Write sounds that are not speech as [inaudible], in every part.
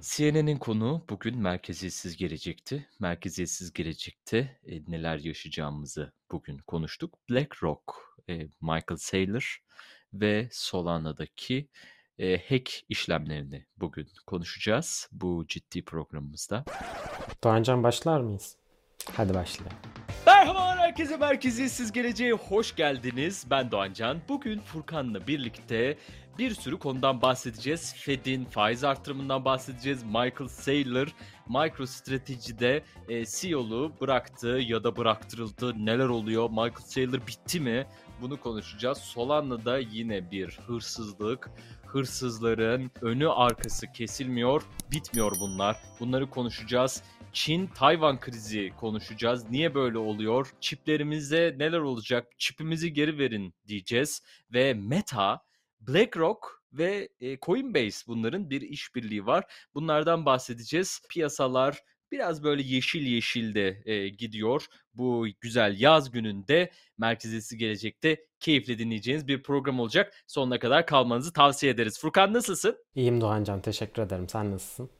CNN'in konu bugün merkeziyetsiz gelecekti. Merkeziyetsiz gelecekte e, neler yaşayacağımızı bugün konuştuk. BlackRock, e, Michael Saylor ve Solana'daki e, hack işlemlerini bugün konuşacağız bu ciddi programımızda. Doğancan başlar mıyız? Hadi başlayalım. Merhaba herkese merkeziyetsiz geleceğe hoş geldiniz. Ben Doğancan. Bugün Furkan'la birlikte bir sürü konudan bahsedeceğiz. Fed'in faiz artırımından bahsedeceğiz. Michael Saylor MicroStrategy'de e, CEO'luğu bıraktı ya da bıraktırıldı. Neler oluyor? Michael Saylor bitti mi? Bunu konuşacağız. Solana'da yine bir hırsızlık. Hırsızların önü arkası kesilmiyor. Bitmiyor bunlar. Bunları konuşacağız. Çin-Tayvan krizi konuşacağız. Niye böyle oluyor? Çiplerimizde neler olacak? Çipimizi geri verin diyeceğiz. Ve Meta, BlackRock ve e, Coinbase bunların bir işbirliği var. Bunlardan bahsedeceğiz. Piyasalar biraz böyle yeşil yeşil de e, gidiyor. Bu güzel yaz gününde merkezisi gelecekte keyifle dinleyeceğiniz bir program olacak. Sonuna kadar kalmanızı tavsiye ederiz. Furkan nasılsın? İyiyim Doğancan teşekkür ederim. Sen nasılsın?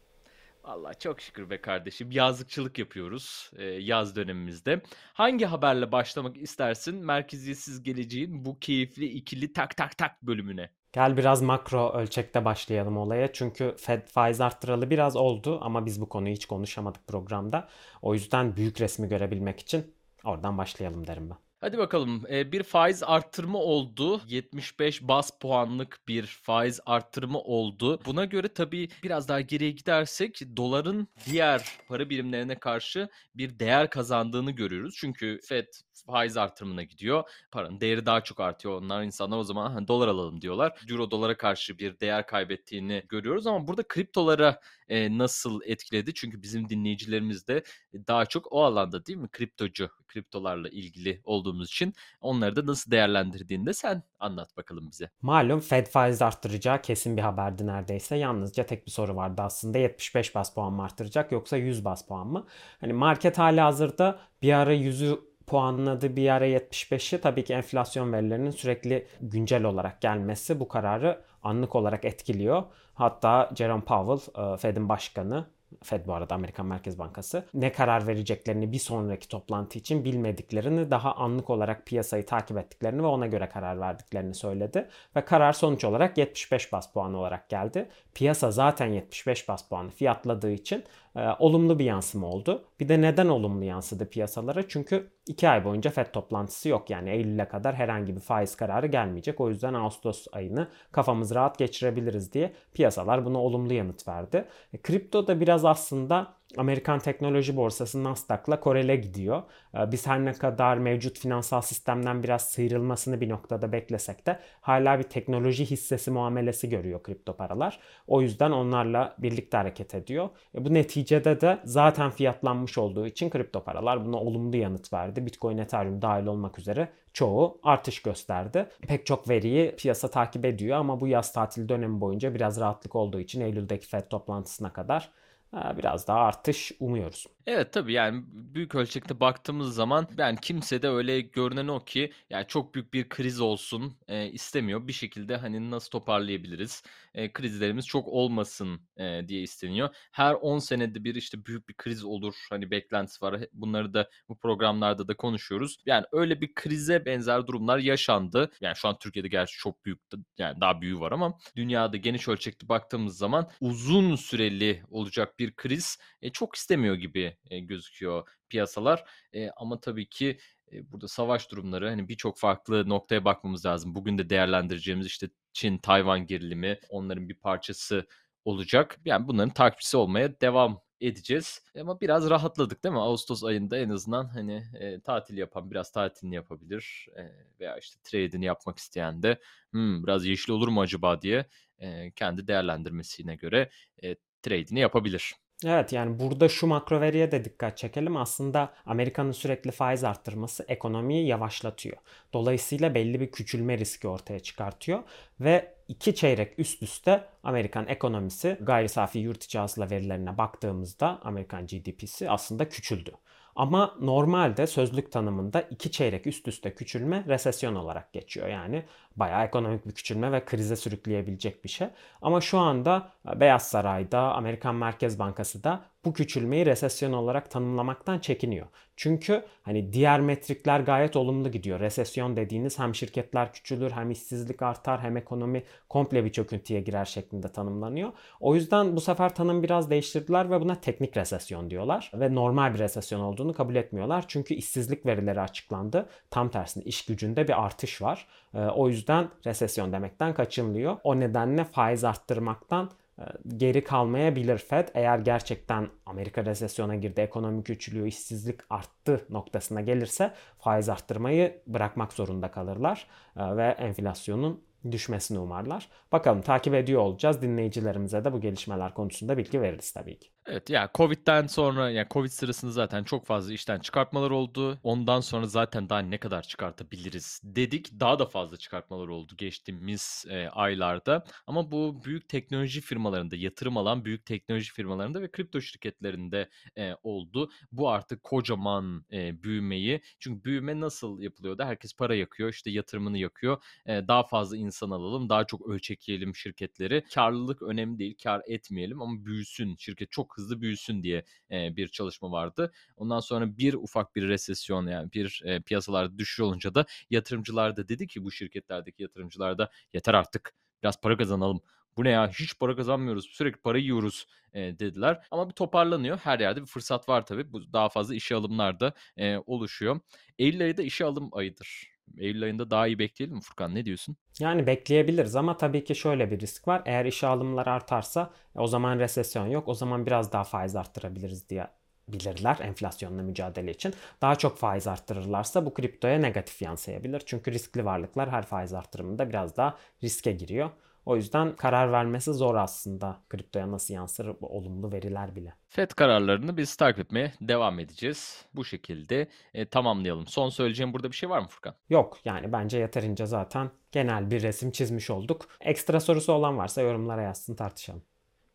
Allah çok şükür be kardeşim. Yazlıkçılık yapıyoruz e, yaz dönemimizde. Hangi haberle başlamak istersin merkeziyetsiz geleceğin bu keyifli ikili tak tak tak bölümüne? Gel biraz makro ölçekte başlayalım olaya. Çünkü Fed faiz arttıralı biraz oldu ama biz bu konuyu hiç konuşamadık programda. O yüzden büyük resmi görebilmek için oradan başlayalım derim ben. Hadi bakalım bir faiz arttırma oldu. 75 bas puanlık bir faiz arttırma oldu. Buna göre tabii biraz daha geriye gidersek doların diğer para birimlerine karşı bir değer kazandığını görüyoruz. Çünkü Fed faiz artırımına gidiyor. Paranın değeri daha çok artıyor. Onlar insanlar o zaman hani dolar alalım diyorlar. Euro dolara karşı bir değer kaybettiğini görüyoruz ama burada kriptolara e, nasıl etkiledi? Çünkü bizim dinleyicilerimiz de daha çok o alanda değil mi? Kriptocu, kriptolarla ilgili olduğumuz için onları da nasıl değerlendirdiğini de sen anlat bakalım bize. Malum Fed faiz arttıracağı kesin bir haberdi neredeyse. Yalnızca tek bir soru vardı aslında. 75 bas puan mı arttıracak yoksa 100 bas puan mı? Hani market hali hazırda bir ara 100'ü puanladı bir ara 75'i tabii ki enflasyon verilerinin sürekli güncel olarak gelmesi bu kararı anlık olarak etkiliyor. Hatta Jerome Powell, Fed'in başkanı Fed bu arada Amerikan Merkez Bankası ne karar vereceklerini bir sonraki toplantı için bilmediklerini daha anlık olarak piyasayı takip ettiklerini ve ona göre karar verdiklerini söyledi. Ve karar sonuç olarak 75 bas puan olarak geldi. Piyasa zaten 75 bas puanı fiyatladığı için e, olumlu bir yansıma oldu. Bir de neden olumlu yansıdı piyasalara? Çünkü 2 ay boyunca FED toplantısı yok. Yani Eylül'e kadar herhangi bir faiz kararı gelmeyecek. O yüzden Ağustos ayını kafamız rahat geçirebiliriz diye piyasalar buna olumlu yanıt verdi. E, kripto da biraz aslında Amerikan teknoloji borsası Nasdaq'la korele gidiyor. Ee, biz her ne kadar mevcut finansal sistemden biraz sıyrılmasını bir noktada beklesek de hala bir teknoloji hissesi muamelesi görüyor kripto paralar. O yüzden onlarla birlikte hareket ediyor. E, bu neticede de zaten fiyatlanmış olduğu için kripto paralar buna olumlu yanıt verdi. Bitcoin, Ethereum dahil olmak üzere çoğu artış gösterdi. Pek çok veriyi piyasa takip ediyor ama bu yaz tatil dönemi boyunca biraz rahatlık olduğu için Eylül'deki Fed toplantısına kadar biraz daha artış umuyoruz. Evet tabii yani büyük ölçekte baktığımız zaman yani kimse de öyle görünen o ki yani çok büyük bir kriz olsun e, istemiyor. Bir şekilde hani nasıl toparlayabiliriz? E, krizlerimiz çok olmasın e, diye isteniyor. Her 10 senede bir işte büyük bir kriz olur. Hani beklentisi var. Bunları da bu programlarda da konuşuyoruz. Yani öyle bir krize benzer durumlar yaşandı. Yani şu an Türkiye'de gerçi çok büyük yani daha büyüğü var ama dünyada geniş ölçekte baktığımız zaman uzun süreli olacak bir kriz e, çok istemiyor gibi e, gözüküyor piyasalar. E, ama tabii ki e, burada savaş durumları hani birçok farklı noktaya bakmamız lazım. Bugün de değerlendireceğimiz işte Çin Tayvan gerilimi onların bir parçası olacak. Yani bunların takipçisi olmaya devam edeceğiz. Ama biraz rahatladık değil mi? Ağustos ayında en azından hani e, tatil yapan biraz tatilini yapabilir e, veya işte trade'ini yapmak isteyen de hmm, biraz yeşil olur mu acaba diye e, kendi değerlendirmesine göre e, trade'ini yapabilir. Evet yani burada şu makro veriye de dikkat çekelim. Aslında Amerika'nın sürekli faiz arttırması ekonomiyi yavaşlatıyor. Dolayısıyla belli bir küçülme riski ortaya çıkartıyor ve iki çeyrek üst üste Amerikan ekonomisi gayri safi yurt içi hasıla verilerine baktığımızda Amerikan GDP'si aslında küçüldü. Ama normalde sözlük tanımında iki çeyrek üst üste küçülme resesyon olarak geçiyor. Yani bayağı ekonomik bir küçülme ve krize sürükleyebilecek bir şey. Ama şu anda Beyaz Saray'da, Amerikan Merkez Bankası da bu küçülmeyi resesyon olarak tanımlamaktan çekiniyor. Çünkü hani diğer metrikler gayet olumlu gidiyor. Resesyon dediğiniz hem şirketler küçülür hem işsizlik artar hem ekonomi komple bir çöküntüye girer şeklinde tanımlanıyor. O yüzden bu sefer tanım biraz değiştirdiler ve buna teknik resesyon diyorlar. Ve normal bir resesyon olduğunu kabul etmiyorlar. Çünkü işsizlik verileri açıklandı. Tam tersine iş gücünde bir artış var. Ee, o yüzden resesyon demekten kaçınılıyor. O nedenle faiz arttırmaktan e, geri kalmayabilir Fed. Eğer gerçekten Amerika resesyona girdi, ekonomi küçülüyor, işsizlik arttı noktasına gelirse faiz arttırmayı bırakmak zorunda kalırlar e, ve enflasyonun düşmesini umarlar. Bakalım takip ediyor olacağız. Dinleyicilerimize de bu gelişmeler konusunda bilgi veririz tabii ki. Evet ya Covid'den sonra ya Covid sırasında zaten çok fazla işten çıkartmalar oldu. Ondan sonra zaten daha ne kadar çıkartabiliriz dedik. Daha da fazla çıkartmalar oldu geçtiğimiz e, aylarda. Ama bu büyük teknoloji firmalarında, yatırım alan büyük teknoloji firmalarında ve kripto şirketlerinde e, oldu. Bu artık kocaman e, büyümeyi. Çünkü büyüme nasıl yapılıyordu? Herkes para yakıyor, işte yatırımını yakıyor. E, daha fazla insan alalım, daha çok ölçekleyelim şirketleri. Karlılık önemli değil, kar etmeyelim ama büyüsün. Şirket çok hızlı büyüsün diye e, bir çalışma vardı. Ondan sonra bir ufak bir resesyon yani bir e, piyasalarda düşüş olunca da yatırımcılar da dedi ki bu şirketlerdeki yatırımcılar da yeter artık biraz para kazanalım. Bu ne ya hiç para kazanmıyoruz sürekli para yiyoruz e, dediler. Ama bir toparlanıyor. Her yerde bir fırsat var tabii. Bu daha fazla işe alımlar da e, oluşuyor. Eylül ayı da işe alım ayıdır. Eylül ayında daha iyi bekleyelim Furkan? Ne diyorsun? Yani bekleyebiliriz ama tabii ki şöyle bir risk var. Eğer işe alımlar artarsa o zaman resesyon yok. O zaman biraz daha faiz arttırabiliriz diye bilirler enflasyonla mücadele için. Daha çok faiz arttırırlarsa bu kriptoya negatif yansıyabilir. Çünkü riskli varlıklar her faiz arttırımında biraz daha riske giriyor. O yüzden karar vermesi zor aslında kriptoya nasıl yansır olumlu veriler bile. FED kararlarını biz takip etmeye devam edeceğiz. Bu şekilde e, tamamlayalım. Son söyleyeceğim burada bir şey var mı Furkan? Yok yani bence yeterince zaten genel bir resim çizmiş olduk. Ekstra sorusu olan varsa yorumlara yazsın tartışalım.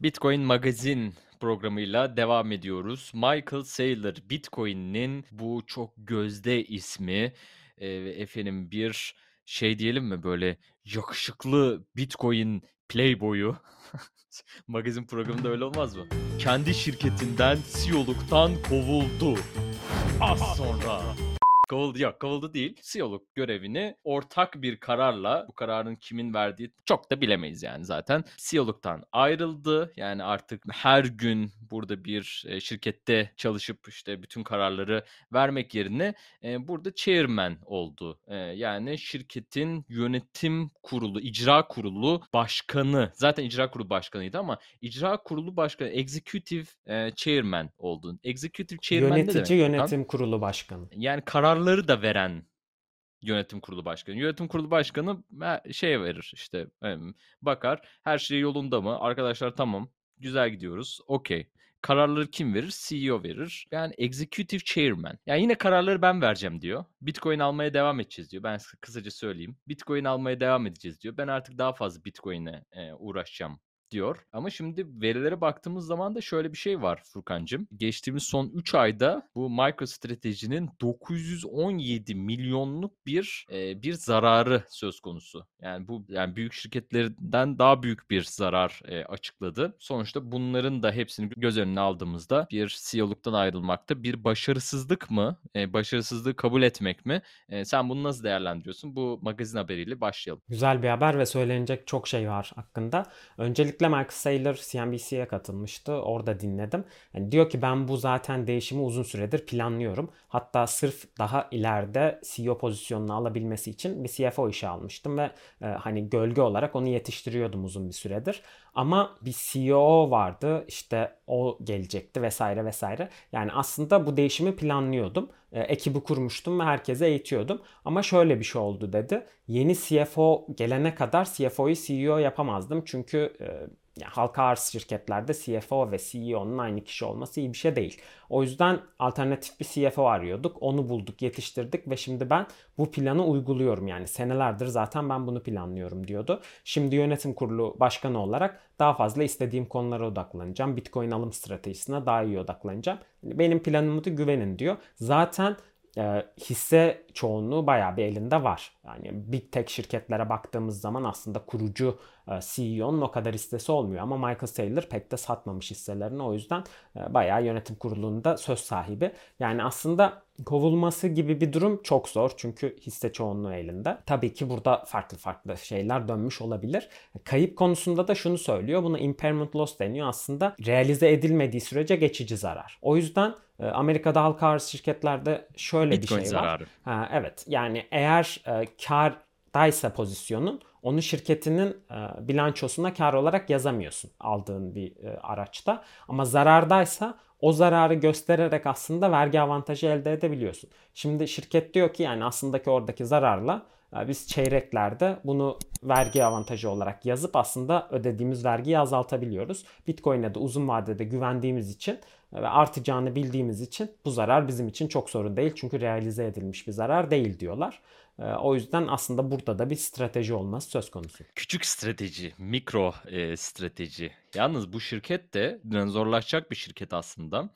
Bitcoin Magazin programıyla devam ediyoruz. Michael Saylor Bitcoin'in bu çok gözde ismi e, efendim bir şey diyelim mi böyle yakışıklı Bitcoin playboyu [laughs] magazin programında öyle olmaz mı? Kendi şirketinden CEO'luktan kovuldu. Az sonra. Kovuldu yok kovuldu değil. CEO'luk görevini ortak bir kararla bu kararın kimin verdiği çok da bilemeyiz yani zaten. CEO'luktan ayrıldı. Yani artık her gün burada bir e, şirkette çalışıp işte bütün kararları vermek yerine e, burada chairman oldu. E, yani şirketin yönetim kurulu, icra kurulu başkanı. Zaten icra kurulu başkanıydı ama icra kurulu başkanı executive chairman oldu. Executive chairman Yönetici ne demek? yönetim kurulu başkanı. Yani kararları da veren yönetim kurulu başkanı. Yönetim kurulu başkanı şey verir işte bakar her şey yolunda mı? Arkadaşlar tamam güzel gidiyoruz okey. Kararları kim verir? CEO verir. Yani executive chairman. Yani yine kararları ben vereceğim diyor. Bitcoin almaya devam edeceğiz diyor. Ben kısaca söyleyeyim. Bitcoin almaya devam edeceğiz diyor. Ben artık daha fazla Bitcoin'e e, uğraşacağım diyor. Ama şimdi verilere baktığımız zaman da şöyle bir şey var Furkancığım. Geçtiğimiz son 3 ayda bu MicroStrategy'nin 917 milyonluk bir e, bir zararı söz konusu. Yani bu yani büyük şirketlerden daha büyük bir zarar e, açıkladı. Sonuçta bunların da hepsini göz önüne aldığımızda bir CEO'luktan ayrılmakta bir başarısızlık mı? E, başarısızlığı kabul etmek mi? E, sen bunu nasıl değerlendiriyorsun? Bu magazin haberiyle başlayalım. Güzel bir haber ve söylenecek çok şey var hakkında. Öncelikle Özellikle Michael Saylor CNBC'ye katılmıştı. Orada dinledim. Yani diyor ki ben bu zaten değişimi uzun süredir planlıyorum. Hatta sırf daha ileride CEO pozisyonunu alabilmesi için bir CFO işe almıştım ve e, hani gölge olarak onu yetiştiriyordum uzun bir süredir. Ama bir CEO vardı işte o gelecekti vesaire vesaire. Yani aslında bu değişimi planlıyordum. E, ekibi kurmuştum ve herkese eğitiyordum. Ama şöyle bir şey oldu dedi. Yeni CFO gelene kadar CFO'yu CEO yapamazdım. Çünkü e, yani halka arz şirketlerde CFO ve CEO'nun aynı kişi olması iyi bir şey değil. O yüzden alternatif bir CFO arıyorduk. Onu bulduk, yetiştirdik ve şimdi ben bu planı uyguluyorum. Yani senelerdir zaten ben bunu planlıyorum diyordu. Şimdi yönetim kurulu başkanı olarak daha fazla istediğim konulara odaklanacağım. Bitcoin alım stratejisine daha iyi odaklanacağım. Benim planımı da güvenin diyor. Zaten e, hisse çoğunluğu bayağı bir elinde var. Yani big tech şirketlere baktığımız zaman aslında kurucu e, CEO'nun o kadar hissesi olmuyor. Ama Michael Saylor pek de satmamış hisselerini. O yüzden e, bayağı yönetim kurulunda söz sahibi. Yani aslında kovulması gibi bir durum çok zor. Çünkü hisse çoğunluğu elinde. Tabii ki burada farklı farklı şeyler dönmüş olabilir. Kayıp konusunda da şunu söylüyor. Buna impairment loss deniyor. Aslında realize edilmediği sürece geçici zarar. O yüzden e, Amerika'da halka arz şirketlerde şöyle Bitcoin bir şey var. zararı. Ha, evet yani eğer e, kardaysa pozisyonun onu şirketinin e, bilançosuna kar olarak yazamıyorsun aldığın bir e, araçta. Ama zarardaysa o zararı göstererek aslında vergi avantajı elde edebiliyorsun. Şimdi şirket diyor ki yani aslında ki oradaki zararla e, biz çeyreklerde bunu vergi avantajı olarak yazıp aslında ödediğimiz vergiyi azaltabiliyoruz. Bitcoin'e de uzun vadede güvendiğimiz için ve artacağını bildiğimiz için bu zarar bizim için çok sorun değil. Çünkü realize edilmiş bir zarar değil diyorlar. E, o yüzden aslında burada da bir strateji olması söz konusu. Küçük strateji, mikro e, strateji. Yalnız bu şirket de dinozorlaşacak bir şirket aslında.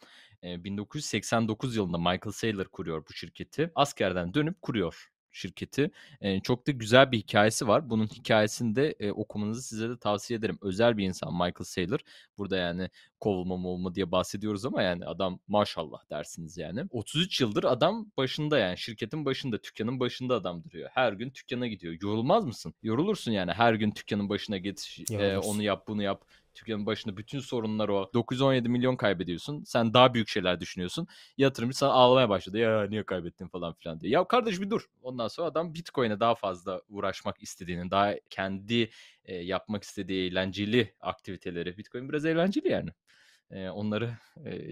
E, 1989 yılında Michael Saylor kuruyor bu şirketi. Askerden dönüp kuruyor şirketi. E, çok da güzel bir hikayesi var. Bunun hikayesini de e, okumanızı size de tavsiye ederim. Özel bir insan Michael Saylor. Burada yani kovulma mı olma diye bahsediyoruz ama yani adam maşallah dersiniz yani. 33 yıldır adam başında yani şirketin başında, dükkanın başında adam duruyor. Her gün dükkana gidiyor. Yorulmaz mısın? Yorulursun yani her gün dükkanın başına git, e, onu yap, bunu yap. Dükkanın başında bütün sorunlar o. 917 milyon kaybediyorsun. Sen daha büyük şeyler düşünüyorsun. Yatırımcı sana ağlamaya başladı. Ya niye kaybettin falan filan diye. Ya kardeş bir dur. Ondan sonra adam Bitcoin'e daha fazla uğraşmak istediğini, daha kendi e, yapmak istediği eğlenceli aktiviteleri. Bitcoin biraz eğlenceli yani onları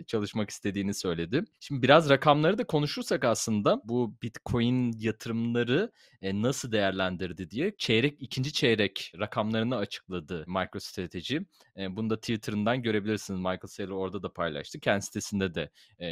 çalışmak istediğini söyledi. Şimdi biraz rakamları da konuşursak aslında bu Bitcoin yatırımları nasıl değerlendirdi diye çeyrek ikinci çeyrek rakamlarını açıkladı MicroStrategy. Bunu da Twitter'ından görebilirsiniz. Michael Saylor orada da paylaştı. Kendi sitesinde de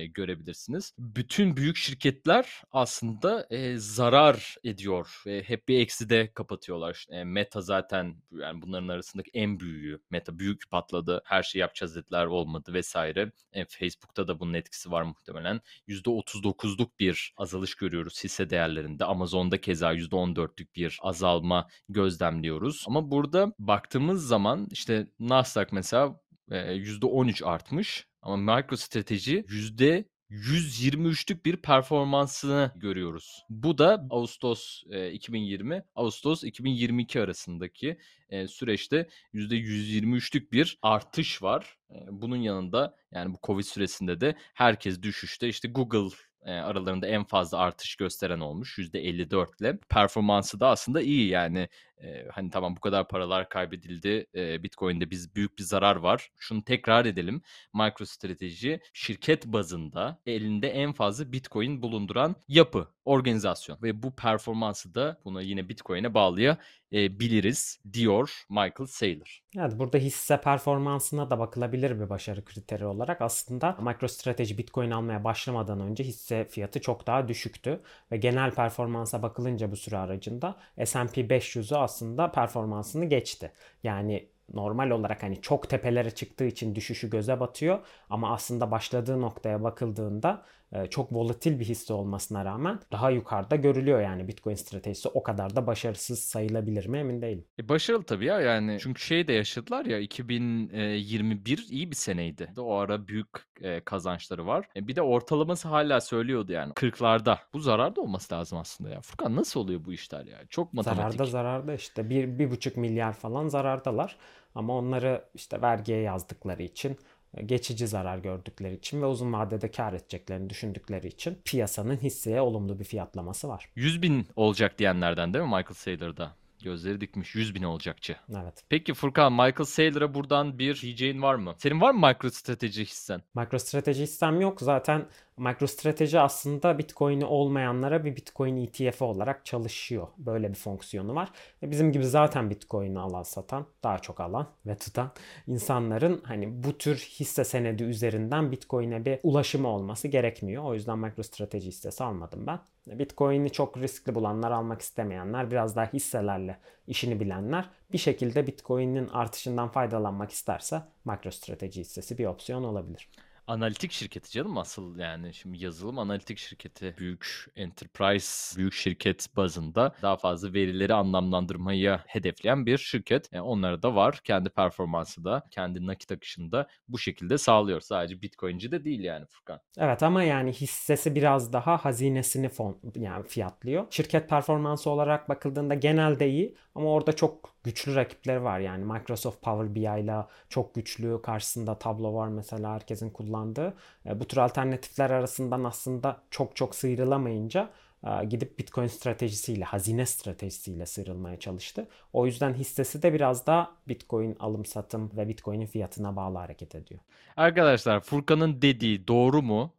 görebilirsiniz. Bütün büyük şirketler aslında zarar ediyor ve hep bir eksi de kapatıyorlar. Meta zaten yani bunların arasındaki en büyüğü. Meta büyük patladı. Her şey yapacağız dediler olmadı olmadı vesaire. E, Facebook'ta da bunun etkisi var muhtemelen. %39'luk bir azalış görüyoruz hisse değerlerinde. Amazon'da keza %14'lük bir azalma gözlemliyoruz. Ama burada baktığımız zaman işte Nasdaq mesela %13 artmış ama MicroStrategy 123'lük bir performansını görüyoruz. Bu da Ağustos e, 2020, Ağustos 2022 arasındaki e, süreçte %123'lük bir artış var. E, bunun yanında yani bu Covid süresinde de herkes düşüşte. İşte Google e, aralarında en fazla artış gösteren olmuş %54 ile. Performansı da aslında iyi yani e, hani tamam bu kadar paralar kaybedildi e, Bitcoin'de biz büyük bir zarar var. Şunu tekrar edelim. MicroStrateji şirket bazında elinde en fazla Bitcoin bulunduran yapı, organizasyon ve bu performansı da buna yine Bitcoin'e bağlayabiliriz diyor Michael Saylor. Evet burada hisse performansına da bakılabilir bir başarı kriteri olarak. Aslında MicroStrateji Bitcoin almaya başlamadan önce hisse fiyatı çok daha düşüktü ve genel performansa bakılınca bu süre aracında S&P 500'ü aslında performansını geçti. Yani normal olarak hani çok tepelere çıktığı için düşüşü göze batıyor ama aslında başladığı noktaya bakıldığında e, çok volatil bir hisse olmasına rağmen daha yukarıda görülüyor yani Bitcoin stratejisi o kadar da başarısız sayılabilir mi emin değilim. E başarılı tabii ya yani çünkü şey de yaşadılar ya 2021 iyi bir seneydi. O ara büyük e, kazançları var. E bir de ortalaması hala söylüyordu yani 40'larda. Bu zararda olması lazım aslında ya. Furkan nasıl oluyor bu işler ya? Çok matematik. Zararda zararda işte bir, bir buçuk milyar falan zarardalar. Ama onları işte vergiye yazdıkları için geçici zarar gördükleri için ve uzun vadede kar edeceklerini düşündükleri için piyasanın hisseye olumlu bir fiyatlaması var. 100 bin olacak diyenlerden değil mi Michael Saylor'da? Gözleri dikmiş 100 bin olacakçı. Evet. Peki Furkan Michael Saylor'a buradan bir diyeceğin var mı? Senin var mı MicroStrateji hissen? MicroStrateji hissem yok. Zaten MicroStrateji aslında Bitcoin'i olmayanlara bir Bitcoin ETF olarak çalışıyor. Böyle bir fonksiyonu var. Ve bizim gibi zaten Bitcoin'i alan satan, daha çok alan ve tutan insanların hani bu tür hisse senedi üzerinden Bitcoin'e bir ulaşımı olması gerekmiyor. O yüzden MicroStrateji hissesi almadım ben. Bitcoin'i çok riskli bulanlar, almak istemeyenler, biraz daha hisselerle işini bilenler bir şekilde Bitcoin'in artışından faydalanmak isterse MicroStrateji hissesi bir opsiyon olabilir. Analitik şirketi canım asıl yani şimdi yazılım analitik şirketi büyük enterprise büyük şirket bazında daha fazla verileri anlamlandırmayı hedefleyen bir şirket. Yani onlara da var. Kendi performansı da kendi nakit akışında bu şekilde sağlıyor. Sadece Bitcoin'ci de değil yani Furkan. Evet ama yani hissesi biraz daha hazinesini fon, yani fiyatlıyor. Şirket performansı olarak bakıldığında genelde iyi ama orada çok güçlü rakipleri var. Yani Microsoft Power BI ile çok güçlü karşısında Tableau var mesela herkesin kullandığı. E, bu tür alternatifler arasından aslında çok çok sıyrılamayınca e, gidip Bitcoin stratejisiyle, hazine stratejisiyle sıyrılmaya çalıştı. O yüzden hissesi de biraz da Bitcoin alım satım ve Bitcoin'in fiyatına bağlı hareket ediyor. Arkadaşlar Furkan'ın dediği doğru mu?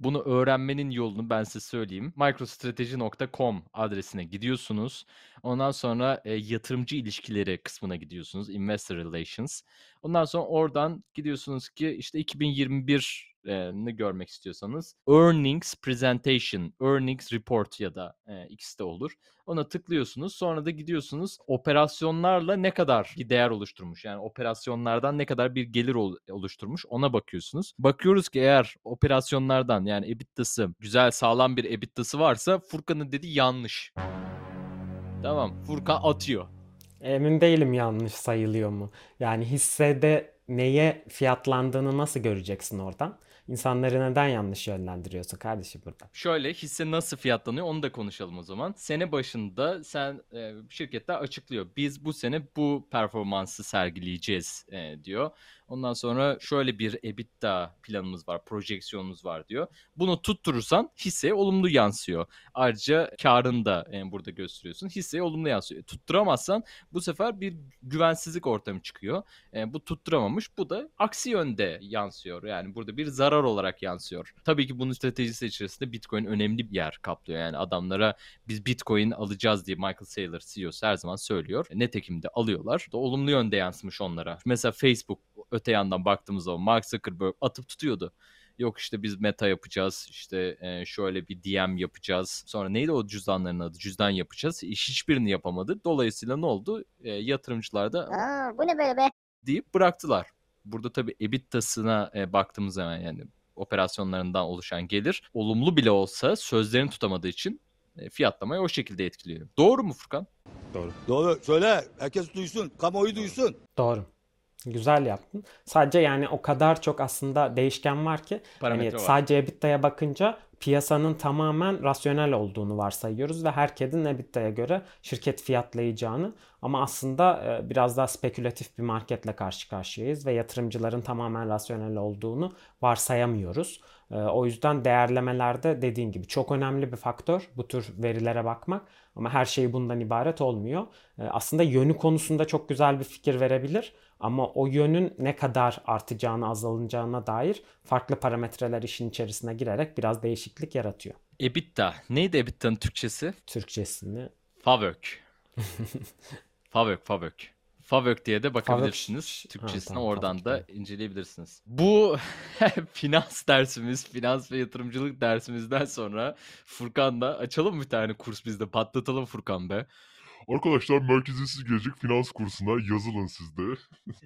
Bunu öğrenmenin yolunu ben size söyleyeyim. microstrategy.com adresine gidiyorsunuz. Ondan sonra e, yatırımcı ilişkileri kısmına gidiyorsunuz. Investor Relations. Ondan sonra oradan gidiyorsunuz ki işte 2021 ne görmek istiyorsanız Earnings Presentation, Earnings Report ya da e, ikisi de olur. Ona tıklıyorsunuz. Sonra da gidiyorsunuz operasyonlarla ne kadar bir değer oluşturmuş. Yani operasyonlardan ne kadar bir gelir oluşturmuş ona bakıyorsunuz. Bakıyoruz ki eğer operasyonlardan yani EBITDA'sı güzel sağlam bir EBITDA'sı varsa Furkan'ın dediği yanlış. Tamam Furkan atıyor. Emin değilim yanlış sayılıyor mu? Yani hissede neye fiyatlandığını nasıl göreceksin oradan? İnsanları neden yanlış yönlendiriyorsun kardeşim burada? Şöyle hisse nasıl fiyatlanıyor onu da konuşalım o zaman. Sene başında sen e, şirketler açıklıyor. Biz bu sene bu performansı sergileyeceğiz e, diyor. Ondan sonra şöyle bir EBITDA planımız var, projeksiyonumuz var diyor. Bunu tutturursan hisseye olumlu yansıyor. Ayrıca karını da yani burada gösteriyorsun. Hisseye olumlu yansıyor. Tutturamazsan bu sefer bir güvensizlik ortamı çıkıyor. E, bu tutturamamış. Bu da aksi yönde yansıyor. Yani burada bir zarar olarak yansıyor. Tabii ki bunun stratejisi içerisinde Bitcoin önemli bir yer kaplıyor. Yani adamlara biz Bitcoin alacağız diye Michael Saylor CEO'su her zaman söylüyor. Netekim de alıyorlar. Da olumlu yönde yansımış onlara. Mesela Facebook öte yandan baktığımız zaman Mark Zuckerberg atıp tutuyordu. Yok işte biz meta yapacağız. işte e, şöyle bir DM yapacağız. Sonra neydi o cüzdanların adı? Cüzdan yapacağız. Hiçbirini yapamadı. Dolayısıyla ne oldu? E, yatırımcılar da Aa, bu ne böyle be? deyip bıraktılar. Burada tabii EBITDA'sına e, baktığımız zaman yani operasyonlarından oluşan gelir olumlu bile olsa sözlerini tutamadığı için e, fiyatlamayı o şekilde etkiliyor. Doğru mu Furkan? Doğru. Doğru. Söyle. Herkes duysun. Kamuoyu duysun. Doğru. Güzel yaptın. Sadece yani o kadar çok aslında değişken var ki hani var. sadece EBITDA'ya bakınca piyasanın tamamen rasyonel olduğunu varsayıyoruz ve herkesin EBITDA'ya göre şirket fiyatlayacağını ama aslında e, biraz daha spekülatif bir marketle karşı karşıyayız ve yatırımcıların tamamen rasyonel olduğunu varsayamıyoruz. E, o yüzden değerlemelerde dediğin gibi çok önemli bir faktör bu tür verilere bakmak ama her şey bundan ibaret olmuyor. E, aslında yönü konusunda çok güzel bir fikir verebilir ama o yönün ne kadar artacağını azalacağına dair farklı parametreler işin içerisine girerek biraz değişiklik yaratıyor. EBITDA. Neydi EBITDA'nın Türkçesi? Türkçesini. Favök. [laughs] Favök, Favök. Favök diye de bakabilirsiniz. Favök. Türkçesine Ha, tamam, oradan da evet. inceleyebilirsiniz. Bu [laughs] finans dersimiz, finans ve yatırımcılık dersimizden sonra Furkan'la açalım bir tane kurs bizde. Patlatalım Furkan be. Arkadaşlar merkeziyetsiz gelecek finans kursuna yazılın siz de.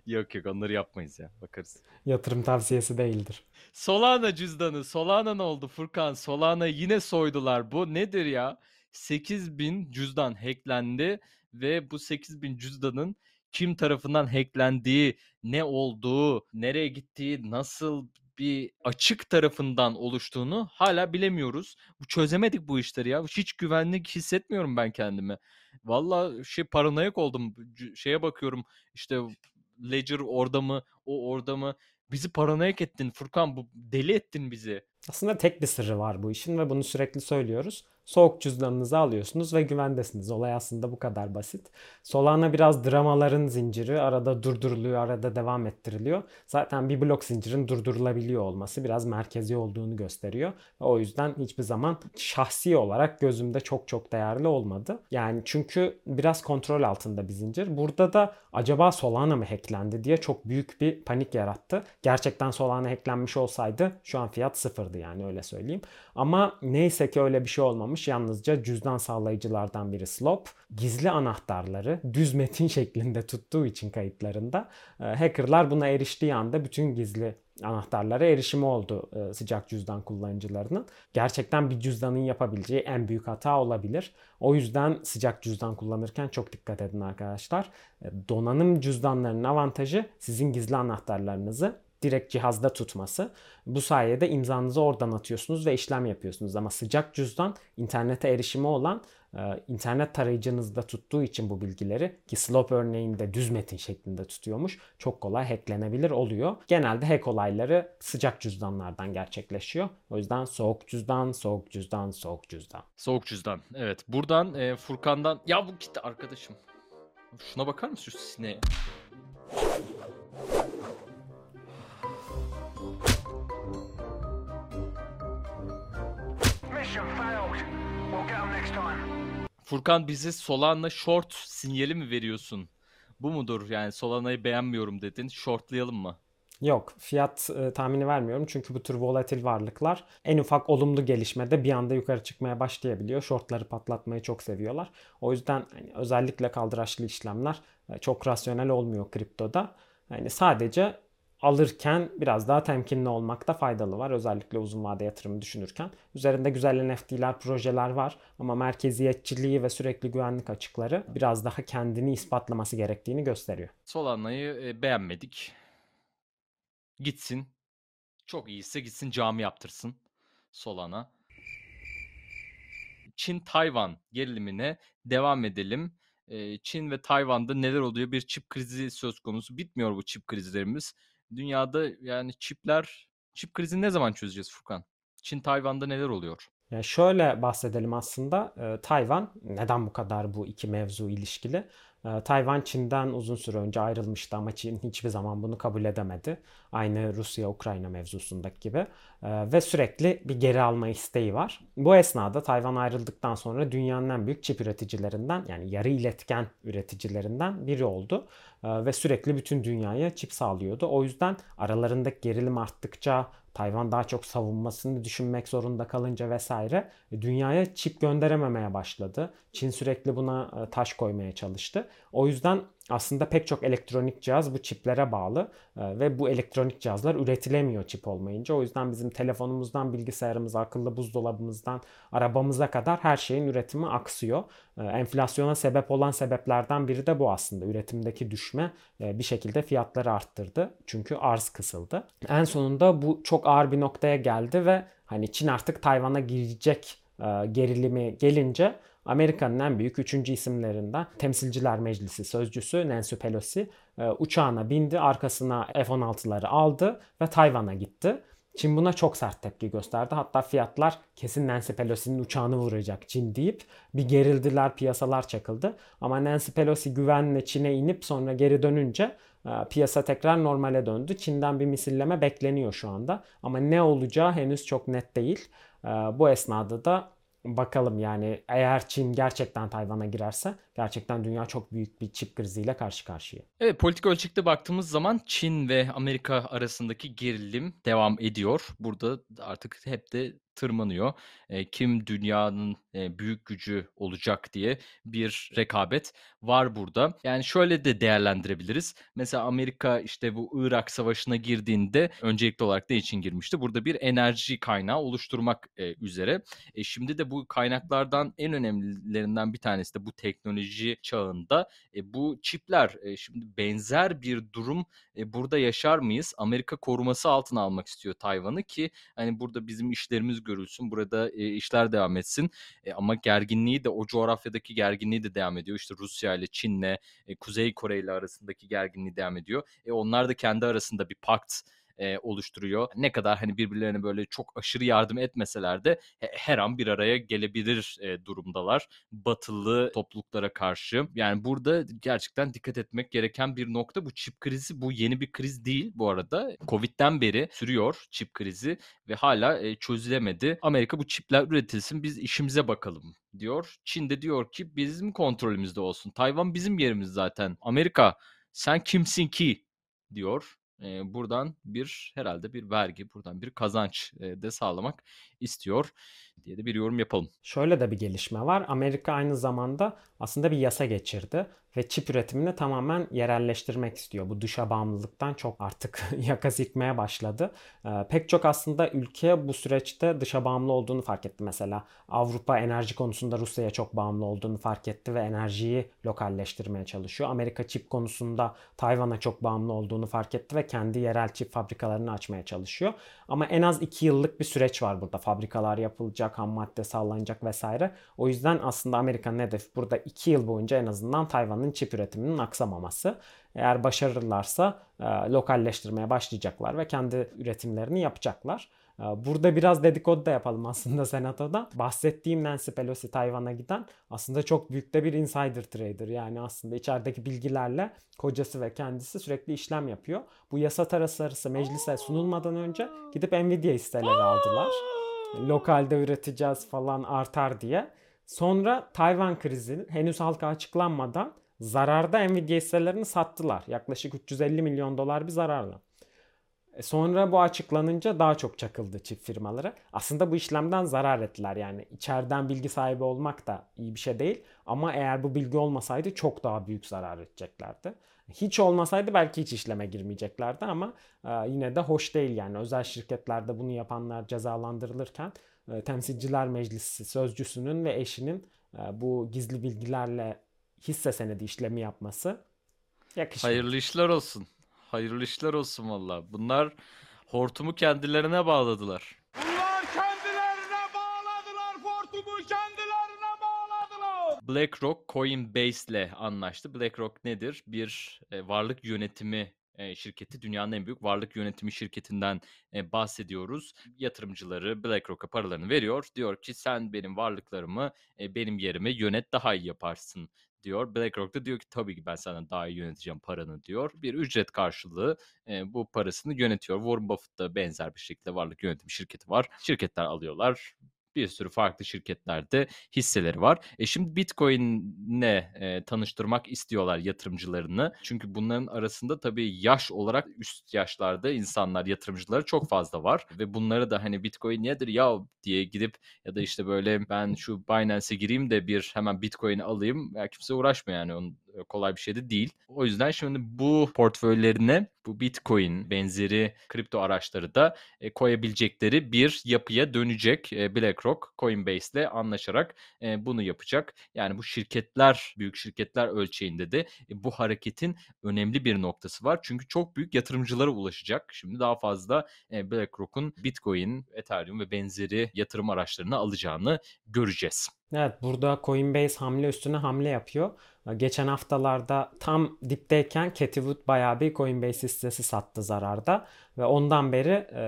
[laughs] Yok yok onları yapmayız ya. Bakarız. Yatırım tavsiyesi değildir. Solana cüzdanı. Solana ne oldu Furkan? Solana yine soydular. Bu nedir ya? 8000 cüzdan hacklendi ve bu 8000 cüzdanın kim tarafından hacklendiği, ne olduğu, nereye gittiği, nasıl bir açık tarafından oluştuğunu hala bilemiyoruz. Çözemedik bu işleri ya. Hiç güvenlik hissetmiyorum ben kendimi. Valla şey paranoyak oldum. C- Şeye bakıyorum işte Ledger orada mı, o orada mı? Bizi paranoyak ettin Furkan. Bu deli ettin bizi. Aslında tek bir sırrı var bu işin ve bunu sürekli söylüyoruz. Soğuk cüzdanınızı alıyorsunuz ve güvendesiniz. Olay aslında bu kadar basit. Solana biraz dramaların zinciri. Arada durduruluyor, arada devam ettiriliyor. Zaten bir blok zincirin durdurulabiliyor olması biraz merkezi olduğunu gösteriyor. Ve o yüzden hiçbir zaman şahsi olarak gözümde çok çok değerli olmadı. Yani çünkü biraz kontrol altında bir zincir. Burada da acaba Solana mı hacklendi diye çok büyük bir panik yarattı. Gerçekten Solana hacklenmiş olsaydı şu an fiyat sıfırdı yani öyle söyleyeyim. Ama neyse ki öyle bir şey olmamış. Yalnızca cüzdan sağlayıcılardan biri Slop. Gizli anahtarları düz metin [laughs] şeklinde tuttuğu için kayıtlarında e, hackerlar buna eriştiği anda bütün gizli anahtarlara erişimi oldu e, sıcak cüzdan kullanıcılarının. Gerçekten bir cüzdanın yapabileceği en büyük hata olabilir. O yüzden sıcak cüzdan kullanırken çok dikkat edin arkadaşlar. E, donanım cüzdanlarının avantajı sizin gizli anahtarlarınızı direkt cihazda tutması. Bu sayede imzanızı oradan atıyorsunuz ve işlem yapıyorsunuz. Ama sıcak cüzdan internete erişimi olan e, internet tarayıcınızda tuttuğu için bu bilgileri ki Slope örneğinde düz metin şeklinde tutuyormuş. Çok kolay hacklenebilir oluyor. Genelde hack olayları sıcak cüzdanlardan gerçekleşiyor. O yüzden soğuk cüzdan, soğuk cüzdan, soğuk cüzdan. Soğuk cüzdan. Evet. Buradan e, Furkan'dan... Ya bu gitti arkadaşım. Şuna bakar mısın şu sineğe? Furkan bizi Solana short sinyali mi veriyorsun? Bu mudur yani Solana'yı beğenmiyorum dedin. Shortlayalım mı? Yok fiyat e, tahmini vermiyorum çünkü bu tür volatil varlıklar en ufak olumlu gelişmede bir anda yukarı çıkmaya başlayabiliyor. Shortları patlatmayı çok seviyorlar. O yüzden hani, özellikle kaldıraçlı işlemler e, çok rasyonel olmuyor kriptoda. Yani sadece alırken biraz daha temkinli olmakta faydalı var. Özellikle uzun vade yatırım düşünürken. Üzerinde güzel NFT'ler, projeler var ama merkeziyetçiliği ve sürekli güvenlik açıkları biraz daha kendini ispatlaması gerektiğini gösteriyor. Solana'yı e, beğenmedik. Gitsin. Çok iyiyse gitsin cami yaptırsın. Solana. Çin-Tayvan gerilimine devam edelim. E, Çin ve Tayvan'da neler oluyor? Bir çip krizi söz konusu. Bitmiyor bu çip krizlerimiz. Dünyada yani çipler, çip krizini ne zaman çözeceğiz Furkan? Çin-Tayvan'da neler oluyor? Yani şöyle bahsedelim aslında. Ee, Tayvan neden bu kadar bu iki mevzu ilişkili? Ee, Tayvan Çin'den uzun süre önce ayrılmıştı ama Çin hiçbir zaman bunu kabul edemedi. Aynı Rusya-Ukrayna mevzusundaki gibi. Ee, ve sürekli bir geri alma isteği var. Bu esnada Tayvan ayrıldıktan sonra dünyanın en büyük çip üreticilerinden yani yarı iletken üreticilerinden biri oldu. Ee, ve sürekli bütün dünyaya çip sağlıyordu. O yüzden aralarındaki gerilim arttıkça Tayvan daha çok savunmasını düşünmek zorunda kalınca vesaire e, dünyaya çip gönderememeye başladı. Çin sürekli buna e, taş koymaya çalıştı. O yüzden aslında pek çok elektronik cihaz bu çiplere bağlı e, ve bu elektronik cihazlar üretilemiyor çip olmayınca. O yüzden bizim telefonumuzdan bilgisayarımıza, akıllı buzdolabımızdan arabamıza kadar her şeyin üretimi aksıyor. E, enflasyona sebep olan sebeplerden biri de bu aslında. Üretimdeki düşme e, bir şekilde fiyatları arttırdı. Çünkü arz kısıldı. En sonunda bu çok ağır bir noktaya geldi ve hani Çin artık Tayvan'a girecek gerilimi gelince Amerika'nın en büyük üçüncü isimlerinden Temsilciler Meclisi sözcüsü Nancy Pelosi e, uçağına bindi, arkasına F-16'ları aldı ve Tayvan'a gitti. Çin buna çok sert tepki gösterdi. Hatta fiyatlar kesin Nancy Pelosi'nin uçağını vuracak Çin deyip bir gerildiler, piyasalar çakıldı. Ama Nancy Pelosi güvenle Çin'e inip sonra geri dönünce e, piyasa tekrar normale döndü. Çin'den bir misilleme bekleniyor şu anda. Ama ne olacağı henüz çok net değil. E, bu esnada da bakalım yani eğer Çin gerçekten Tayvan'a girerse gerçekten dünya çok büyük bir çip kriziyle karşı karşıya. Evet politik ölçekte baktığımız zaman Çin ve Amerika arasındaki gerilim devam ediyor. Burada artık hep de tırmanıyor. E, kim dünyanın e, büyük gücü olacak diye bir rekabet var burada. Yani şöyle de değerlendirebiliriz. Mesela Amerika işte bu Irak savaşına girdiğinde öncelikli olarak ne için girmişti? Burada bir enerji kaynağı oluşturmak e, üzere. E, şimdi de bu kaynaklardan en önemlilerinden bir tanesi de bu teknoloji çağında e, bu çipler. E, şimdi benzer bir durum e, burada yaşar mıyız? Amerika koruması altına almak istiyor Tayvan'ı ki hani burada bizim işlerimiz görülsün, burada e, işler devam etsin. E, ama gerginliği de o coğrafyadaki gerginliği de devam ediyor. İşte Rusya ile Çin'le, e, Kuzey Kore ile arasındaki gerginliği devam ediyor. E, onlar da kendi arasında bir pakt e, oluşturuyor. Ne kadar hani birbirlerine böyle çok aşırı yardım etmeseler de her an bir araya gelebilir e, durumdalar. Batılı topluluklara karşı. Yani burada gerçekten dikkat etmek gereken bir nokta. Bu çip krizi bu yeni bir kriz değil bu arada. Covid'den beri sürüyor çip krizi ve hala e, çözülemedi. Amerika bu çipler üretilsin biz işimize bakalım diyor. Çin de diyor ki bizim kontrolümüzde olsun. Tayvan bizim yerimiz zaten. Amerika sen kimsin ki diyor buradan bir herhalde bir vergi, buradan bir kazanç de sağlamak istiyor diye de bir yorum yapalım. Şöyle de bir gelişme var. Amerika aynı zamanda aslında bir yasa geçirdi. ve çip üretimini tamamen yerelleştirmek istiyor. Bu dışa bağımlılıktan çok artık [laughs] yaka silkmeye başladı. Ee, pek çok aslında ülke bu süreçte dışa bağımlı olduğunu fark etti. Mesela Avrupa enerji konusunda Rusya'ya çok bağımlı olduğunu fark etti ve enerjiyi lokalleştirmeye çalışıyor. Amerika çip konusunda Tayvan'a çok bağımlı olduğunu fark etti ve kendi yerel çip fabrikalarını açmaya çalışıyor. Ama en az 2 yıllık bir süreç var burada. Fabrikalar yapılacak, ham madde sağlanacak vesaire. O yüzden aslında Amerika'nın hedefi burada 2 yıl boyunca en azından Tayvan'ın çip üretiminin aksamaması. Eğer başarırlarsa e, lokalleştirmeye başlayacaklar ve kendi üretimlerini yapacaklar. E, Burada biraz dedikodu da yapalım aslında [laughs] senatoda. Bahsettiğim Nancy Pelosi Tayvan'a giden aslında çok büyük de bir insider trader. Yani aslında içerideki bilgilerle kocası ve kendisi sürekli işlem yapıyor. Bu yasa tasarısı meclise sunulmadan önce gidip Nvidia hisseleri aldılar. Lokalde üreteceğiz falan artar diye. Sonra Tayvan krizi henüz halka açıklanmadan zararda Nvidia hisselerini sattılar. Yaklaşık 350 milyon dolar bir zararla. E Sonra bu açıklanınca daha çok çakıldı çift firmaları. Aslında bu işlemden zarar ettiler. Yani içeriden bilgi sahibi olmak da iyi bir şey değil. Ama eğer bu bilgi olmasaydı çok daha büyük zarar edeceklerdi. Hiç olmasaydı belki hiç işleme girmeyeceklerdi ama e, yine de hoş değil yani. Özel şirketlerde bunu yapanlar cezalandırılırken e, Temsilciler Meclisi sözcüsünün ve eşinin bu gizli bilgilerle hisse senedi işlemi yapması yakışmıyor. Hayırlı işler olsun. Hayırlı işler olsun valla. Bunlar hortumu kendilerine bağladılar. Bunlar kendilerine bağladılar. Fortumu kendilerine bağladılar. BlackRock Coinbase ile anlaştı. BlackRock nedir? Bir e, varlık yönetimi e, şirketi. Dünyanın en büyük varlık yönetimi şirketinden e, bahsediyoruz. Yatırımcıları BlackRock'a paralarını veriyor. Diyor ki sen benim varlıklarımı e, benim yerime yönet daha iyi yaparsın diyor. BlackRock da diyor ki tabii ki ben senden daha iyi yöneteceğim paranı diyor. Bir ücret karşılığı e, bu parasını yönetiyor. Warren Buffett da benzer bir şekilde varlık yönetimi şirketi var. Şirketler alıyorlar. Bir sürü farklı şirketlerde hisseleri var. E şimdi Bitcoin'le e, tanıştırmak istiyorlar yatırımcılarını. Çünkü bunların arasında tabii yaş olarak üst yaşlarda insanlar, yatırımcıları çok fazla var. Ve bunları da hani Bitcoin nedir ya diye gidip ya da işte böyle ben şu Binance'e gireyim de bir hemen Bitcoin alayım. Ya kimse uğraşmıyor yani onun kolay bir şey de değil. O yüzden şimdi bu portföylerine bu Bitcoin benzeri kripto araçları da e, koyabilecekleri bir yapıya dönecek e, BlackRock Coinbase ile anlaşarak e, bunu yapacak. Yani bu şirketler, büyük şirketler ölçeğinde de e, bu hareketin önemli bir noktası var. Çünkü çok büyük yatırımcılara ulaşacak. Şimdi daha fazla e, BlackRock'un Bitcoin, Ethereum ve benzeri yatırım araçlarını alacağını göreceğiz. Evet burada Coinbase hamle üstüne hamle yapıyor. Geçen haftalarda tam dipteyken Cathie Wood bayağı bir Coinbase hissesi sattı zararda. Ve ondan beri e,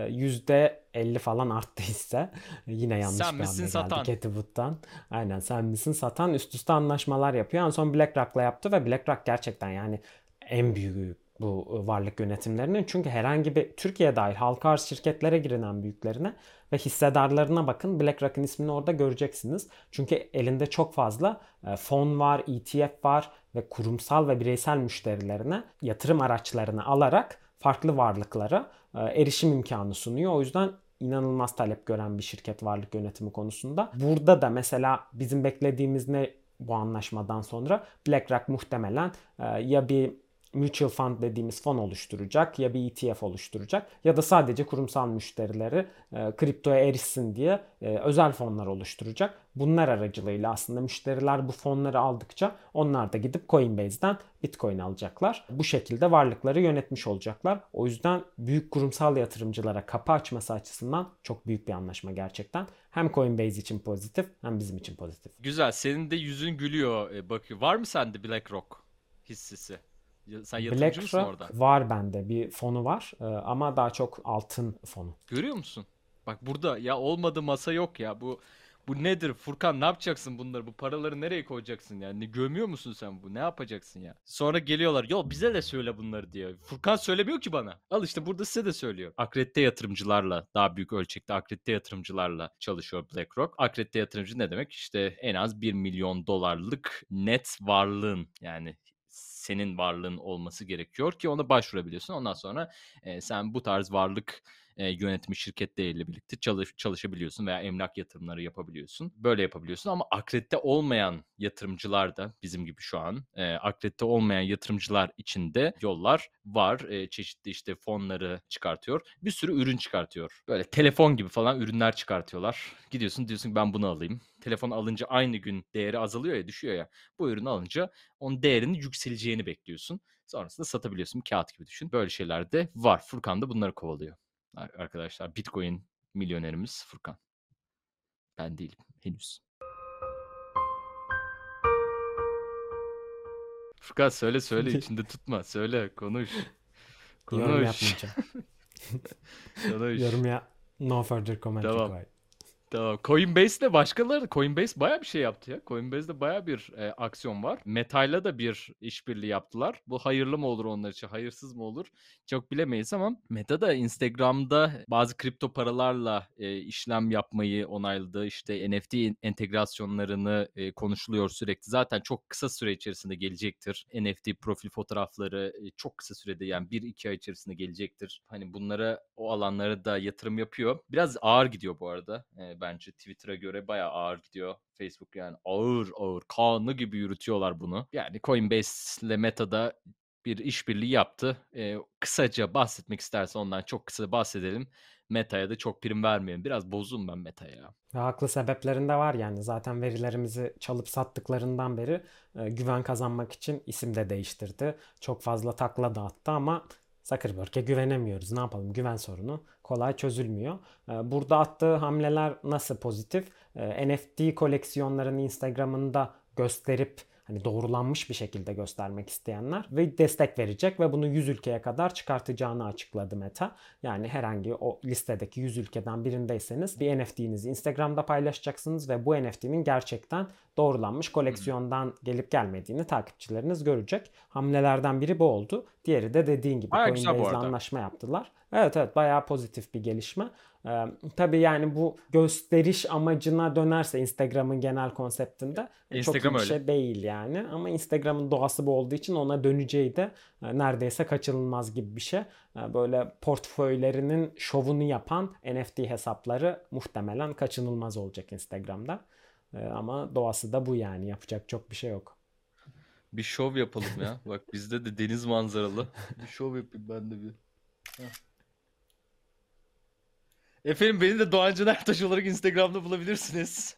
%50 falan arttı hisse. [laughs] Yine yanlış Sen bir hamle satan? geldi Wood'dan. Aynen sen misin satan üst üste anlaşmalar yapıyor. En son BlackRock'la yaptı ve BlackRock gerçekten yani en büyüğü bu varlık yönetimlerinin. Çünkü herhangi bir Türkiye dahil halka arz şirketlere girilen büyüklerine ve hissedarlarına bakın. BlackRock'ın ismini orada göreceksiniz. Çünkü elinde çok fazla e, fon var, ETF var ve kurumsal ve bireysel müşterilerine yatırım araçlarını alarak farklı varlıklara e, erişim imkanı sunuyor. O yüzden inanılmaz talep gören bir şirket varlık yönetimi konusunda. Burada da mesela bizim beklediğimiz ne bu anlaşmadan sonra BlackRock muhtemelen e, ya bir mutual fund dediğimiz fon oluşturacak ya bir ETF oluşturacak ya da sadece kurumsal müşterileri e, kriptoya erişsin diye e, özel fonlar oluşturacak. Bunlar aracılığıyla aslında müşteriler bu fonları aldıkça onlar da gidip Coinbase'den Bitcoin alacaklar. Bu şekilde varlıkları yönetmiş olacaklar. O yüzden büyük kurumsal yatırımcılara kapı açması açısından çok büyük bir anlaşma gerçekten. Hem Coinbase için pozitif hem bizim için pozitif. Güzel. Senin de yüzün gülüyor e, bakıyor. Var mı sende BlackRock hissesi? Sen yatırımcı mısın orada? BlackRock var bende bir fonu var e, ama daha çok altın fonu. Görüyor musun? Bak burada ya olmadı masa yok ya. Bu bu nedir Furkan ne yapacaksın bunları? Bu paraları nereye koyacaksın yani? Gömüyor musun sen bu? Ne yapacaksın ya? Sonra geliyorlar. Yo bize de söyle bunları diyor. Furkan söylemiyor ki bana. Al işte burada size de söylüyor. Akredite yatırımcılarla daha büyük ölçekte akredite yatırımcılarla çalışıyor BlackRock. Akredite yatırımcı ne demek? İşte en az 1 milyon dolarlık net varlığın yani senin varlığın olması gerekiyor ki ona başvurabiliyorsun. Ondan sonra e, sen bu tarz varlık e, yönetimi şirketleriyle birlikte çalış, çalışabiliyorsun veya emlak yatırımları yapabiliyorsun. Böyle yapabiliyorsun ama akredite olmayan yatırımcılar da bizim gibi şu an e, akredite olmayan yatırımcılar için de yollar var. E, çeşitli işte fonları çıkartıyor. Bir sürü ürün çıkartıyor. Böyle telefon gibi falan ürünler çıkartıyorlar. Gidiyorsun diyorsun ki ben bunu alayım. Telefon alınca aynı gün değeri azalıyor ya düşüyor ya. Bu ürünü alınca onun değerinin yükseleceğini bekliyorsun. Sonrasında satabiliyorsun. Kağıt gibi düşün. Böyle şeyler de var. Furkan da bunları kovalıyor. Ar- Arkadaşlar Bitcoin milyonerimiz Furkan. Ben değilim henüz. Furkan söyle söyle içinde tutma. Söyle konuş. Yorum Konuş. yapmayacağım. [laughs] Konuş. Yorum ya no further comment Tamam. required. Tamam. Coinbase'de başkaları Coinbase baya bir şey yaptı ya. Coinbase'de baya bir e, aksiyon var. Meta'yla da bir işbirliği yaptılar. Bu hayırlı mı olur onlar için, hayırsız mı olur? Çok bilemeyiz ama Meta da Instagram'da bazı kripto paralarla e, işlem yapmayı onayladı. İşte NFT entegrasyonlarını e, konuşuluyor sürekli. Zaten çok kısa süre içerisinde gelecektir. NFT profil fotoğrafları e, çok kısa sürede yani 1-2 ay içerisinde gelecektir. Hani bunlara o alanlara da yatırım yapıyor. Biraz ağır gidiyor bu arada. E, bence Twitter'a göre bayağı ağır gidiyor. Facebook yani ağır ağır kanlı gibi yürütüyorlar bunu. Yani Coinbase ile Meta'da bir işbirliği yaptı. E, kısaca bahsetmek istersen ondan çok kısa bahsedelim. Meta'ya da çok prim vermeyelim. Biraz bozum ben Meta'ya. haklı sebeplerinde var yani. Zaten verilerimizi çalıp sattıklarından beri e, güven kazanmak için isim de değiştirdi. Çok fazla takla dağıttı ama Zuckerberg'e güvenemiyoruz. Ne yapalım? Güven sorunu kolay çözülmüyor. E, Burada attığı hamleler nasıl pozitif? E, NFT koleksiyonlarını Instagram'ında gösterip hani doğrulanmış bir şekilde göstermek isteyenler ve destek verecek ve bunu 100 ülkeye kadar çıkartacağını açıkladı Meta. Yani herhangi o listedeki 100 ülkeden birindeyseniz bir NFT'nizi Instagram'da paylaşacaksınız ve bu NFT'nin gerçekten doğrulanmış koleksiyondan gelip gelmediğini takipçileriniz görecek. Hamlelerden biri bu oldu. Diğeri de dediğin gibi Coinbase'le anlaşma yaptılar. Evet evet bayağı pozitif bir gelişme. Ee, tabii yani bu gösteriş amacına dönerse Instagram'ın genel konseptinde e, çok Instagram bir öyle. şey değil yani. Ama Instagram'ın doğası bu olduğu için ona döneceği de e, neredeyse kaçınılmaz gibi bir şey. E, Böyle portföylerinin şovunu yapan NFT hesapları muhtemelen kaçınılmaz olacak Instagram'da. E, Ama doğası da bu yani. Yapacak çok bir şey yok. Bir şov yapalım ya. Bak bizde de deniz manzaralı. [laughs] Bir şov yapayım ben de bir. Heh. Efendim beni de Doğan Caner Ertaş olarak Instagram'da bulabilirsiniz.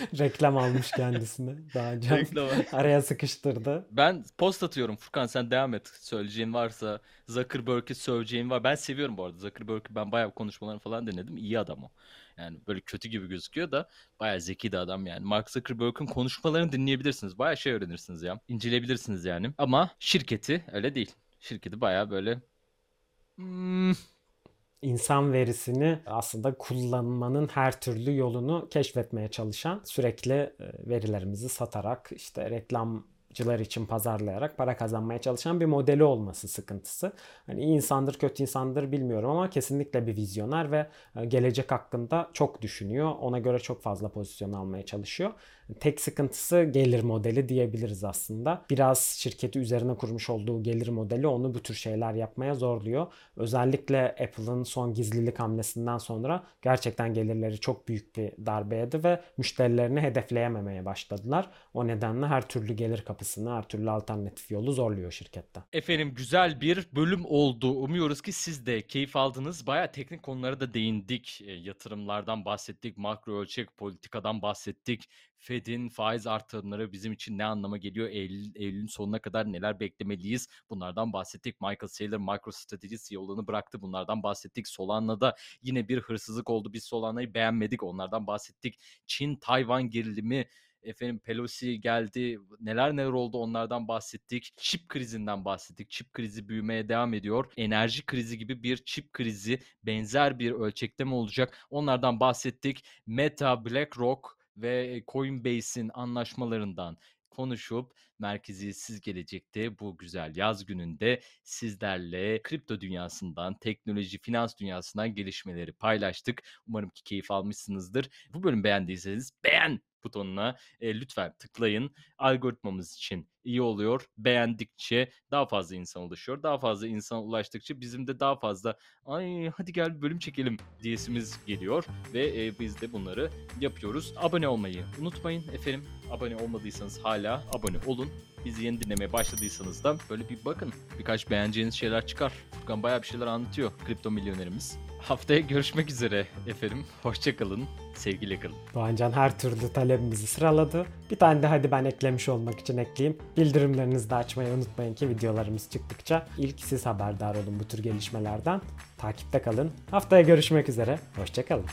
[laughs] Reklam almış kendisine. Daha Reklam. araya sıkıştırdı. Ben post atıyorum Furkan sen devam et. Söyleyeceğin varsa Zuckerberg'i söyleyeceğin var. Ben seviyorum bu arada Zuckerberg'i ben bayağı konuşmalarını falan dinledim. İyi adam o. Yani böyle kötü gibi gözüküyor da bayağı zeki de adam yani. Mark Zuckerberg'in konuşmalarını dinleyebilirsiniz. Bayağı şey öğrenirsiniz ya. İnceleyebilirsiniz yani. Ama şirketi öyle değil. Şirketi bayağı böyle hmm, insan verisini aslında kullanmanın her türlü yolunu keşfetmeye çalışan, sürekli e, verilerimizi satarak, işte reklamcılar için pazarlayarak para kazanmaya çalışan bir modeli olması sıkıntısı. Hani iyi insandır, kötü insandır bilmiyorum ama kesinlikle bir vizyoner ve e, gelecek hakkında çok düşünüyor. Ona göre çok fazla pozisyon almaya çalışıyor. Tek sıkıntısı gelir modeli diyebiliriz aslında. Biraz şirketi üzerine kurmuş olduğu gelir modeli onu bu tür şeyler yapmaya zorluyor. Özellikle Apple'ın son gizlilik hamlesinden sonra gerçekten gelirleri çok büyük bir darbe yedi ve müşterilerini hedefleyememeye başladılar. O nedenle her türlü gelir kapısını, her alternatif yolu zorluyor şirkette. Efendim güzel bir bölüm oldu. Umuyoruz ki siz de keyif aldınız. Bayağı teknik konulara da değindik. E, yatırımlardan bahsettik, makro ölçek politikadan bahsettik. Fed'in faiz artırımları bizim için ne anlama geliyor? Eylül, Eylül'ün sonuna kadar neler beklemeliyiz? Bunlardan bahsettik. Michael Saylor MicroStrategy CEO'luğunu bıraktı. Bunlardan bahsettik. Solana'da yine bir hırsızlık oldu. Biz Solana'yı beğenmedik. Onlardan bahsettik. Çin-Tayvan gerilimi Efendim Pelosi geldi. Neler neler oldu onlardan bahsettik. Çip krizinden bahsettik. Çip krizi büyümeye devam ediyor. Enerji krizi gibi bir çip krizi benzer bir ölçekte mi olacak? Onlardan bahsettik. Meta, BlackRock ve Coinbase'in anlaşmalarından konuşup merkeziyetsiz gelecekte bu güzel yaz gününde sizlerle kripto dünyasından, teknoloji, finans dünyasından gelişmeleri paylaştık. Umarım ki keyif almışsınızdır. Bu bölüm beğendiyseniz beğen butonuna e, lütfen tıklayın. Algoritmamız için iyi oluyor. Beğendikçe daha fazla insan ulaşıyor. Daha fazla insan ulaştıkça bizim de daha fazla ay hadi gel bir bölüm çekelim diyesimiz geliyor ve e, biz de bunları yapıyoruz. Abone olmayı unutmayın efendim. Abone olmadıysanız hala abone olun. Bizi yeni dinlemeye başladıysanız da böyle bir bakın. Birkaç beğeneceğiniz şeyler çıkar. Furkan bayağı bir şeyler anlatıyor kripto milyonerimiz. Haftaya görüşmek üzere efendim. Hoşçakalın. Sevgiyle kalın. Doğancan her türlü talebimizi sıraladı. Bir tane de hadi ben eklemiş olmak için ekleyeyim. Bildirimlerinizi de açmayı unutmayın ki videolarımız çıktıkça ilk siz haberdar olun bu tür gelişmelerden. Takipte kalın. Haftaya görüşmek üzere. Hoşçakalın.